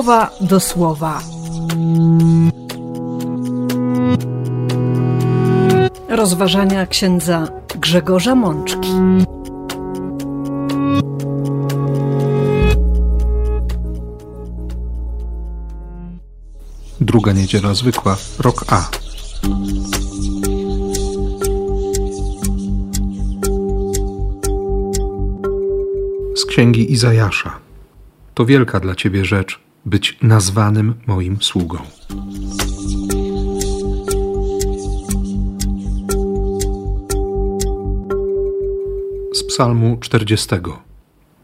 słowa do słowa. Rozważania księdza Grzegorza Mączki. Druga niedziela zwykła, rok A. Z księgi Izajasza. To wielka dla ciebie rzecz być nazwanym moim sługą. Z Psalmu 40.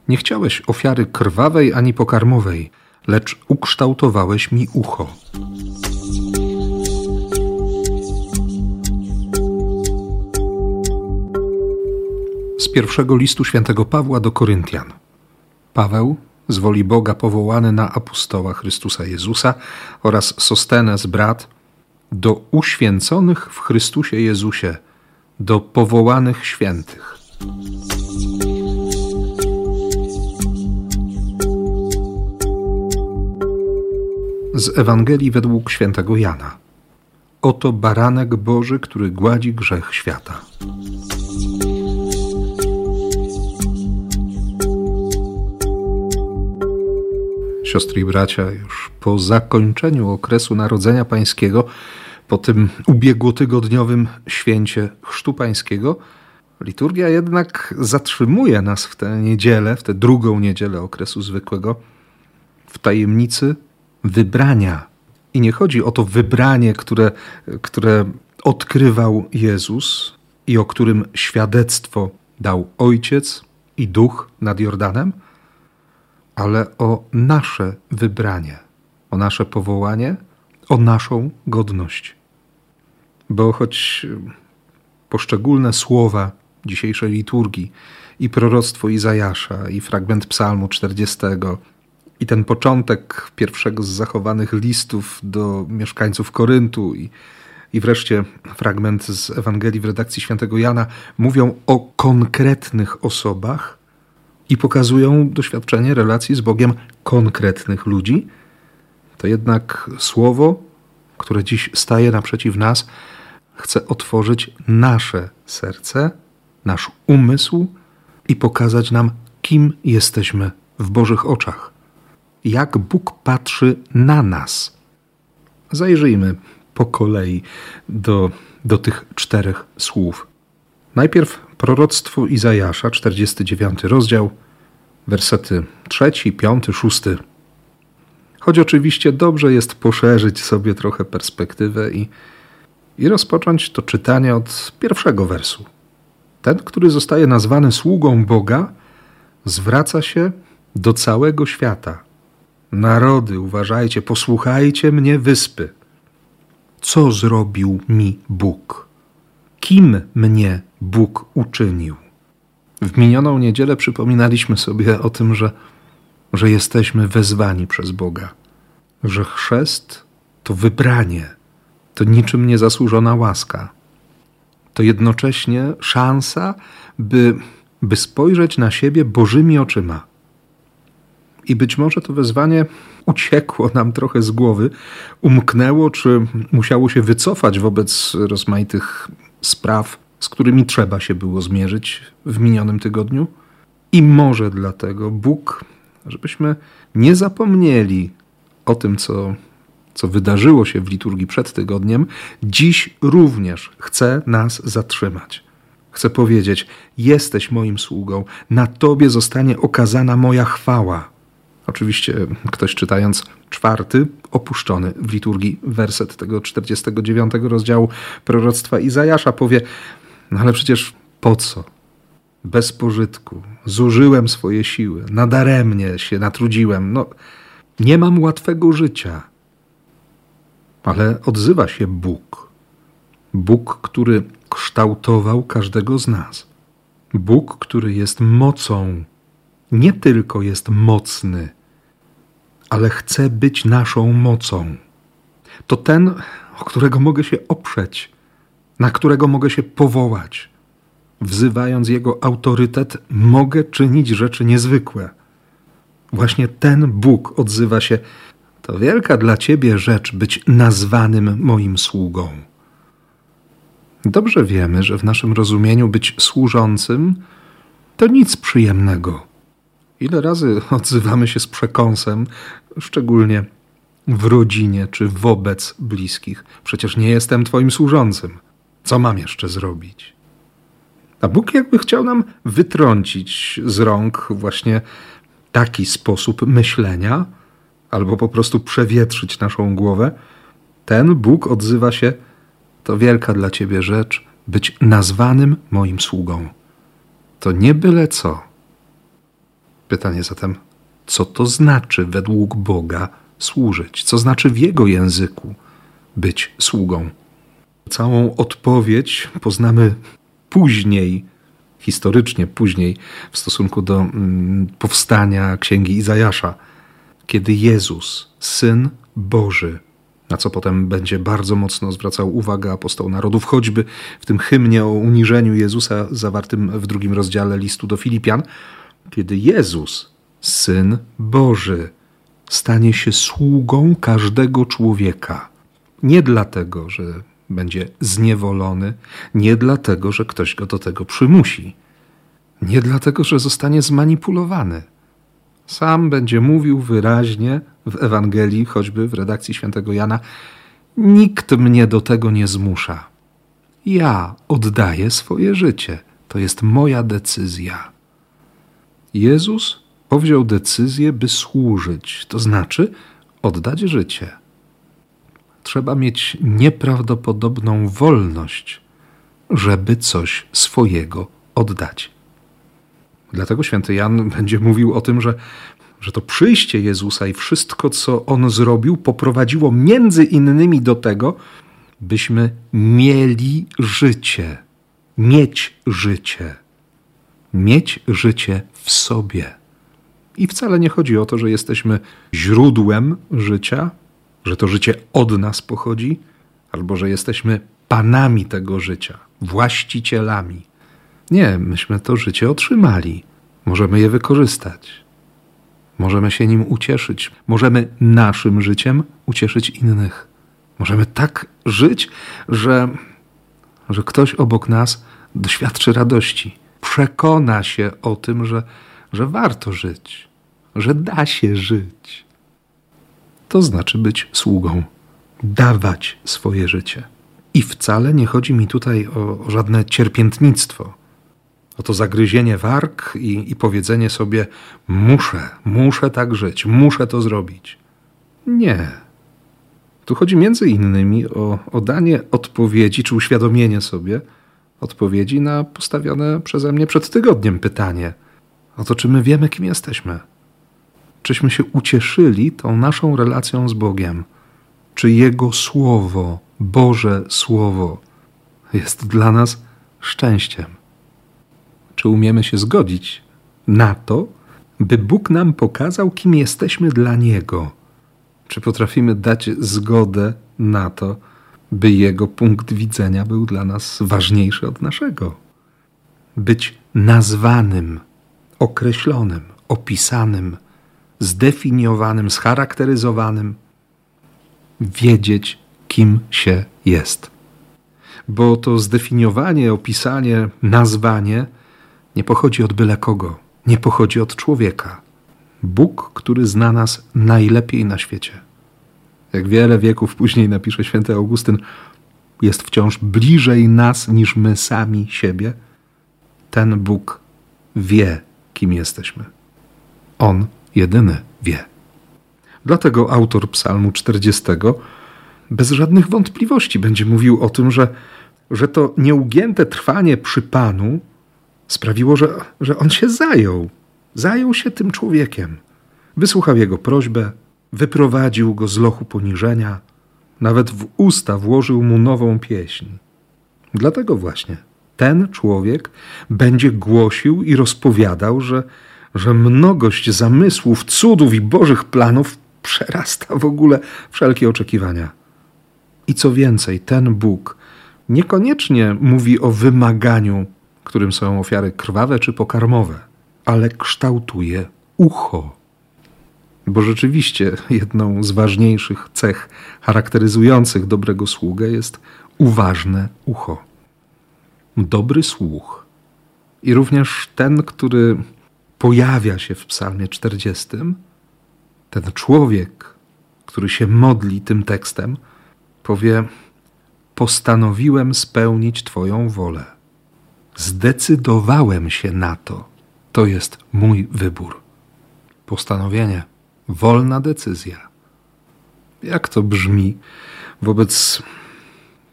Nie chciałeś ofiary krwawej ani pokarmowej, lecz ukształtowałeś mi ucho. Z pierwszego listu świętego Pawła do Koryntian. Paweł, z woli Boga powołany na apostoła Chrystusa Jezusa oraz Sostenes brat, do uświęconych w Chrystusie Jezusie, do powołanych świętych. Z Ewangelii według świętego Jana. Oto baranek Boży, który gładzi grzech świata. Siostry i bracia, już po zakończeniu okresu Narodzenia Pańskiego, po tym ubiegłotygodniowym święcie Chrztu Pańskiego, liturgia jednak zatrzymuje nas w tę niedzielę, w tę drugą niedzielę okresu zwykłego, w tajemnicy wybrania. I nie chodzi o to wybranie, które, które odkrywał Jezus i o którym świadectwo dał Ojciec i Duch nad Jordanem, ale o nasze wybranie, o nasze powołanie, o naszą godność. Bo choć poszczególne słowa dzisiejszej liturgii i proroctwo Izajasza, i fragment Psalmu 40, i ten początek pierwszego z zachowanych listów do mieszkańców Koryntu, i, i wreszcie fragment z Ewangelii w redakcji świętego Jana mówią o konkretnych osobach i pokazują doświadczenie relacji z Bogiem konkretnych ludzi, to jednak słowo, które dziś staje naprzeciw nas, chce otworzyć nasze serce, nasz umysł i pokazać nam, kim jesteśmy w Bożych oczach jak Bóg patrzy na nas. Zajrzyjmy po kolei do, do tych czterech słów. Najpierw proroctwo Izajasza, 49 rozdział, wersety 3, 5, 6. Choć oczywiście dobrze jest poszerzyć sobie trochę perspektywę i, i rozpocząć to czytanie od pierwszego wersu. Ten, który zostaje nazwany sługą Boga, zwraca się do całego świata Narody, uważajcie, posłuchajcie mnie, wyspy. Co zrobił mi Bóg? Kim mnie Bóg uczynił? W minioną niedzielę przypominaliśmy sobie o tym, że, że jesteśmy wezwani przez Boga, że chrzest to wybranie, to niczym niezasłużona łaska. To jednocześnie szansa, by, by spojrzeć na siebie Bożymi oczyma i być może to wezwanie uciekło nam trochę z głowy, umknęło, czy musiało się wycofać wobec rozmaitych spraw, z którymi trzeba się było zmierzyć w minionym tygodniu. I może dlatego Bóg, żebyśmy nie zapomnieli o tym, co, co wydarzyło się w liturgii przed tygodniem, dziś również chce nas zatrzymać. Chcę powiedzieć: Jesteś moim sługą, na Tobie zostanie okazana moja chwała. Oczywiście ktoś czytając czwarty, opuszczony w liturgii werset tego 49 rozdziału proroctwa Izajasza powie, no ale przecież po co? Bez pożytku, zużyłem swoje siły, nadaremnie się natrudziłem, no nie mam łatwego życia. Ale odzywa się Bóg. Bóg, który kształtował każdego z nas. Bóg, który jest mocą, nie tylko jest mocny, ale chce być naszą mocą. To ten, o którego mogę się oprzeć, na którego mogę się powołać. Wzywając jego autorytet, mogę czynić rzeczy niezwykłe. Właśnie ten Bóg odzywa się: To wielka dla ciebie rzecz być nazwanym moim sługą. Dobrze wiemy, że w naszym rozumieniu być służącym to nic przyjemnego. Ile razy odzywamy się z przekąsem, szczególnie w rodzinie czy wobec bliskich? Przecież nie jestem Twoim służącym. Co mam jeszcze zrobić? A Bóg jakby chciał nam wytrącić z rąk właśnie taki sposób myślenia, albo po prostu przewietrzyć naszą głowę. Ten Bóg odzywa się: To wielka dla ciebie rzecz być nazwanym moim sługą. To nie byle co. Pytanie zatem, co to znaczy według Boga służyć? Co znaczy w Jego języku być sługą? Całą odpowiedź poznamy później, historycznie później, w stosunku do mm, powstania księgi Izajasza, kiedy Jezus, syn Boży, na co potem będzie bardzo mocno zwracał uwagę apostoł narodów, choćby w tym hymnie o uniżeniu Jezusa zawartym w drugim rozdziale listu do Filipian, kiedy Jezus, syn Boży, stanie się sługą każdego człowieka. Nie dlatego, że będzie zniewolony, nie dlatego, że ktoś go do tego przymusi, nie dlatego, że zostanie zmanipulowany. Sam będzie mówił wyraźnie w Ewangelii, choćby w redakcji świętego Jana: Nikt mnie do tego nie zmusza. Ja oddaję swoje życie. To jest moja decyzja. Jezus powziął decyzję, by służyć, to znaczy oddać życie trzeba mieć nieprawdopodobną wolność, żeby coś swojego oddać. Dlatego święty Jan będzie mówił o tym, że, że to przyjście Jezusa i wszystko, co on zrobił, poprowadziło między innymi do tego, byśmy mieli życie, mieć życie, mieć życie w sobie. I wcale nie chodzi o to, że jesteśmy źródłem życia, że to życie od nas pochodzi, albo że jesteśmy panami tego życia, właścicielami. Nie, myśmy to życie otrzymali. Możemy je wykorzystać. Możemy się nim ucieszyć. Możemy naszym życiem ucieszyć innych. Możemy tak żyć, że, że ktoś obok nas doświadczy radości. Przekona się o tym, że, że warto żyć, że da się żyć to znaczy być sługą, dawać swoje życie. I wcale nie chodzi mi tutaj o, o żadne cierpiętnictwo, o to zagryzienie warg i, i powiedzenie sobie: muszę, muszę tak żyć, muszę to zrobić. Nie. Tu chodzi między innymi o, o danie odpowiedzi, czy uświadomienie sobie odpowiedzi na postawione przeze mnie przed tygodniem pytanie o to, czy my wiemy, kim jesteśmy czyśmy się ucieszyli tą naszą relacją z Bogiem, czy Jego Słowo, Boże Słowo, jest dla nas szczęściem. Czy umiemy się zgodzić na to, by Bóg nam pokazał, kim jesteśmy dla Niego? Czy potrafimy dać zgodę na to, by Jego punkt widzenia był dla nas ważniejszy od naszego? Być nazwanym, określonym, opisanym, zdefiniowanym, scharakteryzowanym, wiedzieć, kim się jest. Bo to zdefiniowanie, opisanie, nazwanie nie pochodzi od byle kogo, nie pochodzi od człowieka. Bóg, który zna nas najlepiej na świecie. Jak wiele wieków później napisze święty Augustyn, jest wciąż bliżej nas niż my sami siebie. Ten Bóg wie, kim jesteśmy. On jedyny wie. Dlatego autor Psalmu 40 bez żadnych wątpliwości będzie mówił o tym, że, że to nieugięte trwanie przy Panu sprawiło, że, że on się zajął. Zajął się tym człowiekiem. Wysłuchał jego prośbę, wyprowadził go z lochu poniżenia, nawet w usta włożył mu nową pieśń. Dlatego właśnie ten człowiek będzie głosił i rozpowiadał, że że mnogość zamysłów, cudów i bożych planów przerasta w ogóle wszelkie oczekiwania. I co więcej, ten Bóg niekoniecznie mówi o wymaganiu, którym są ofiary krwawe czy pokarmowe, ale kształtuje ucho. Bo rzeczywiście jedną z ważniejszych cech charakteryzujących dobrego sługę jest uważne ucho. Dobry słuch i również ten, który pojawia się w Psalmie 40, ten człowiek, który się modli tym tekstem, powie: Postanowiłem spełnić Twoją wolę. Zdecydowałem się na to. To jest mój wybór. Postanowienie, wolna decyzja. Jak to brzmi wobec,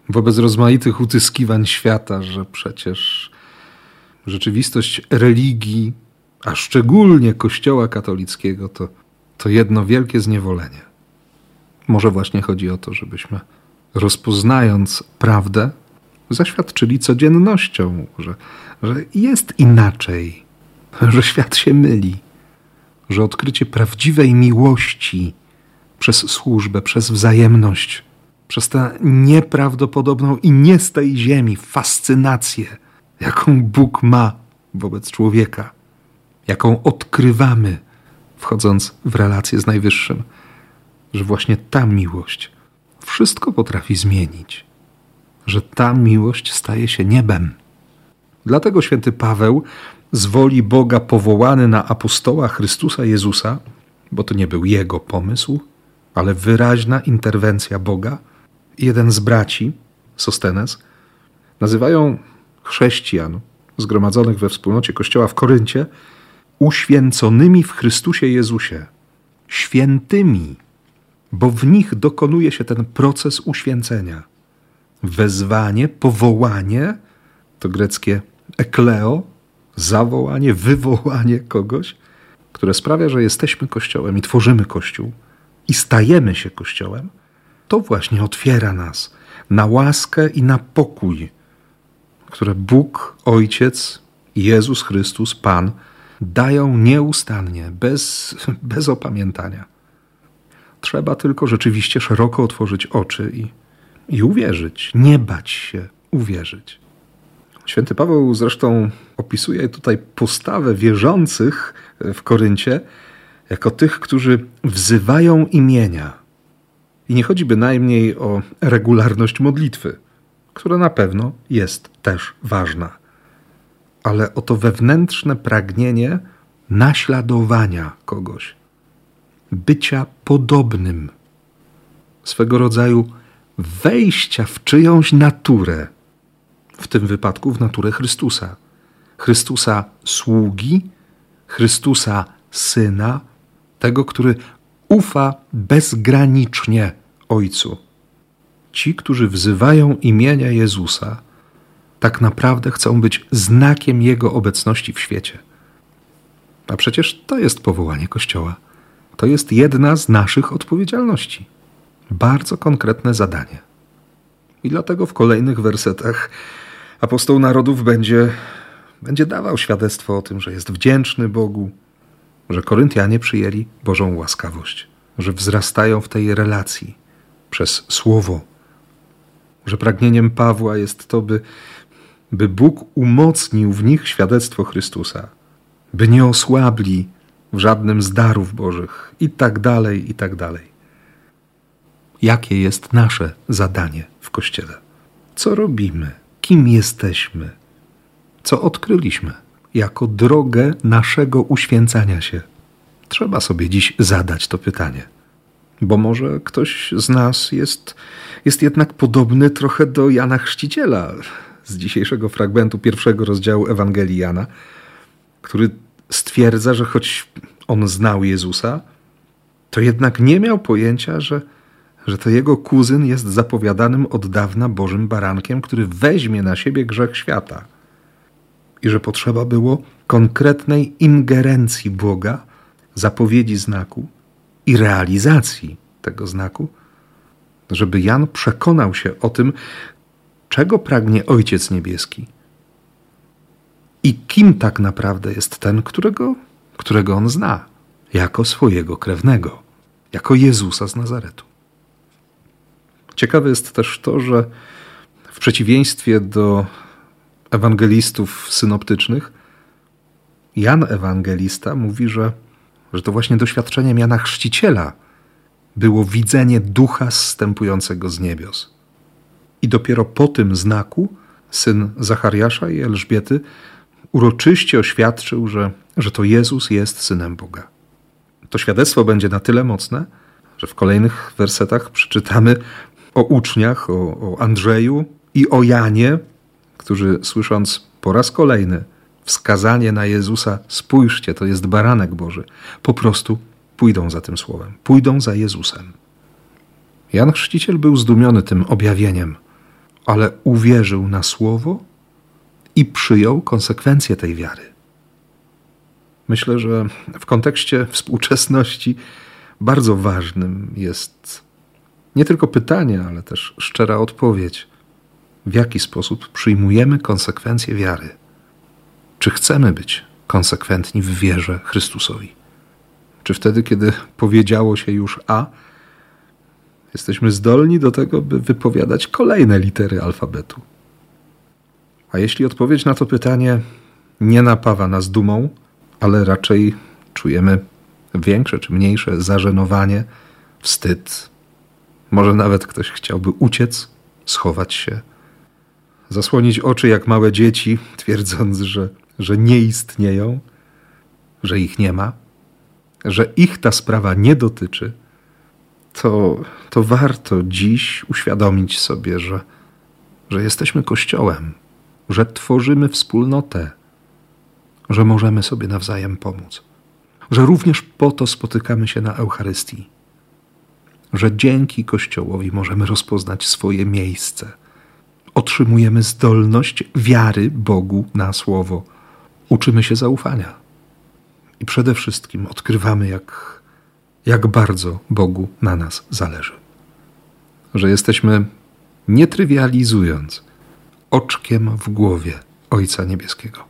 wobec rozmaitych utyskiwań świata, że przecież rzeczywistość religii, a szczególnie Kościoła katolickiego, to, to jedno wielkie zniewolenie. Może właśnie chodzi o to, żebyśmy rozpoznając prawdę, zaświadczyli codziennością, że, że jest inaczej, że świat się myli, że odkrycie prawdziwej miłości przez służbę, przez wzajemność, przez tę nieprawdopodobną i nie z tej ziemi fascynację, jaką Bóg ma wobec człowieka, jaką odkrywamy, wchodząc w relację z Najwyższym, że właśnie ta miłość wszystko potrafi zmienić, że ta miłość staje się niebem. Dlatego święty Paweł z woli Boga powołany na apostoła Chrystusa Jezusa, bo to nie był jego pomysł, ale wyraźna interwencja Boga, jeden z braci, Sostenes, nazywają chrześcijan zgromadzonych we wspólnocie Kościoła w Koryncie uświęconymi w Chrystusie Jezusie, świętymi bo w nich dokonuje się ten proces uświęcenia. Wezwanie, powołanie to greckie ekleo, zawołanie, wywołanie kogoś, które sprawia, że jesteśmy Kościołem i tworzymy Kościół i stajemy się Kościołem, to właśnie otwiera nas na łaskę i na pokój, które Bóg, Ojciec, Jezus Chrystus, Pan dają nieustannie, bez, bez opamiętania. Trzeba tylko rzeczywiście szeroko otworzyć oczy i, i uwierzyć, nie bać się uwierzyć. Święty Paweł zresztą opisuje tutaj postawę wierzących w Koryncie jako tych, którzy wzywają imienia. I nie chodzi bynajmniej o regularność modlitwy, która na pewno jest też ważna, ale o to wewnętrzne pragnienie naśladowania kogoś bycia podobnym, swego rodzaju wejścia w czyjąś naturę, w tym wypadku w naturę Chrystusa. Chrystusa sługi, Chrystusa syna, tego, który ufa bezgranicznie Ojcu. Ci, którzy wzywają imienia Jezusa, tak naprawdę chcą być znakiem Jego obecności w świecie. A przecież to jest powołanie Kościoła. To jest jedna z naszych odpowiedzialności. Bardzo konkretne zadanie. I dlatego w kolejnych wersetach apostoł narodów będzie, będzie dawał świadectwo o tym, że jest wdzięczny Bogu, że Koryntianie przyjęli Bożą łaskawość, że wzrastają w tej relacji przez słowo, że pragnieniem Pawła jest to, by, by Bóg umocnił w nich świadectwo Chrystusa, by nie osłabli w żadnym z darów Bożych i tak dalej, i tak dalej. Jakie jest nasze zadanie w Kościele? Co robimy? Kim jesteśmy? Co odkryliśmy jako drogę naszego uświęcania się? Trzeba sobie dziś zadać to pytanie, bo może ktoś z nas jest, jest jednak podobny trochę do Jana Chrzciciela z dzisiejszego fragmentu pierwszego rozdziału Ewangelii Jana, który stwierdza, że choć on znał Jezusa, to jednak nie miał pojęcia, że, że to jego kuzyn jest zapowiadanym od dawna Bożym barankiem, który weźmie na siebie grzech świata. I że potrzeba było konkretnej ingerencji Boga, zapowiedzi znaku i realizacji tego znaku, żeby Jan przekonał się o tym, czego pragnie Ojciec Niebieski i kim tak naprawdę jest ten, którego, którego on zna, jako swojego krewnego, jako Jezusa z Nazaretu. Ciekawe jest też to, że w przeciwieństwie do ewangelistów synoptycznych, Jan Ewangelista mówi, że, że to właśnie doświadczeniem Jana Chrzciciela było widzenie ducha zstępującego z niebios. I dopiero po tym znaku syn Zachariasza i Elżbiety uroczyście oświadczył, że, że to Jezus jest synem Boga. To świadectwo będzie na tyle mocne, że w kolejnych wersetach przeczytamy o uczniach, o, o Andrzeju i o Janie, którzy słysząc po raz kolejny wskazanie na Jezusa, spójrzcie, to jest baranek Boży, po prostu pójdą za tym słowem, pójdą za Jezusem. Jan Chrzciciel był zdumiony tym objawieniem, ale uwierzył na słowo i przyjął konsekwencje tej wiary. Myślę, że w kontekście współczesności bardzo ważnym jest nie tylko pytanie, ale też szczera odpowiedź, w jaki sposób przyjmujemy konsekwencje wiary. Czy chcemy być konsekwentni w wierze Chrystusowi? Czy wtedy, kiedy powiedziało się już A, jesteśmy zdolni do tego, by wypowiadać kolejne litery alfabetu? A jeśli odpowiedź na to pytanie nie napawa nas dumą, ale raczej czujemy większe czy mniejsze zażenowanie, wstyd, może nawet ktoś chciałby uciec, schować się, zasłonić oczy jak małe dzieci, twierdząc, że, że nie istnieją, że ich nie ma, że ich ta sprawa nie dotyczy, to, to warto dziś uświadomić sobie, że, że jesteśmy Kościołem, że tworzymy wspólnotę, że możemy sobie nawzajem pomóc, że również po to spotykamy się na Eucharystii, że dzięki Kościołowi możemy rozpoznać swoje miejsce. Otrzymujemy zdolność wiary Bogu na słowo. Uczymy się zaufania. I przede wszystkim odkrywamy, jak, jak bardzo Bogu na nas zależy. Że jesteśmy, nie trywializując, oczkiem w głowie Ojca Niebieskiego.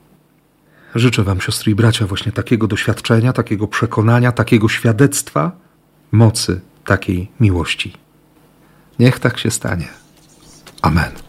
Życzę Wam, siostry i bracia, właśnie takiego doświadczenia, takiego przekonania, takiego świadectwa mocy takiej miłości. Niech tak się stanie. Amen.